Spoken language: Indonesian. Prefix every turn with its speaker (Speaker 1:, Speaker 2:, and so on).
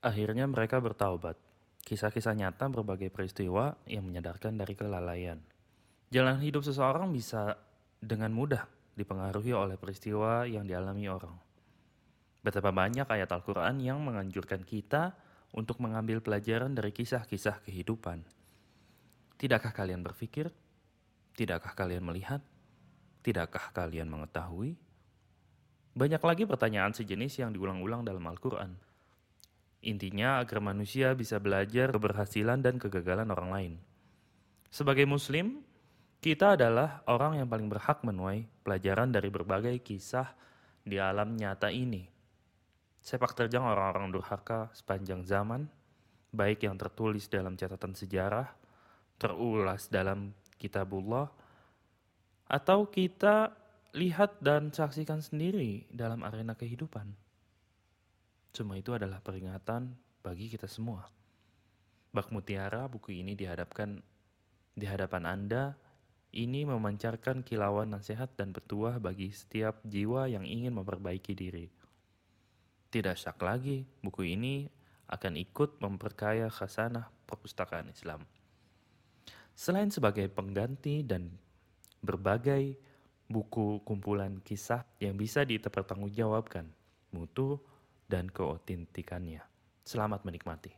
Speaker 1: Akhirnya mereka bertaubat. Kisah-kisah nyata berbagai peristiwa yang menyadarkan dari kelalaian. Jalan hidup seseorang bisa dengan mudah dipengaruhi oleh peristiwa yang dialami orang. Betapa banyak ayat Al-Quran yang menganjurkan kita untuk mengambil pelajaran dari kisah-kisah kehidupan. Tidakkah kalian berpikir? Tidakkah kalian melihat? Tidakkah kalian mengetahui? Banyak lagi pertanyaan sejenis yang diulang-ulang dalam Al-Quran. Intinya agar manusia bisa belajar keberhasilan dan kegagalan orang lain. Sebagai muslim, kita adalah orang yang paling berhak menuai pelajaran dari berbagai kisah di alam nyata ini. Sepak terjang orang-orang durhaka sepanjang zaman, baik yang tertulis dalam catatan sejarah, terulas dalam kitabullah, atau kita lihat dan saksikan sendiri dalam arena kehidupan. Semua itu adalah peringatan bagi kita semua. Bak Mutiara buku ini dihadapkan di hadapan Anda ini memancarkan kilauan nasihat dan petuah bagi setiap jiwa yang ingin memperbaiki diri. Tidak syak lagi, buku ini akan ikut memperkaya khasanah perpustakaan Islam. Selain sebagai pengganti dan berbagai buku kumpulan kisah yang bisa dipertanggungjawabkan mutu dan keotentikannya. Selamat menikmati.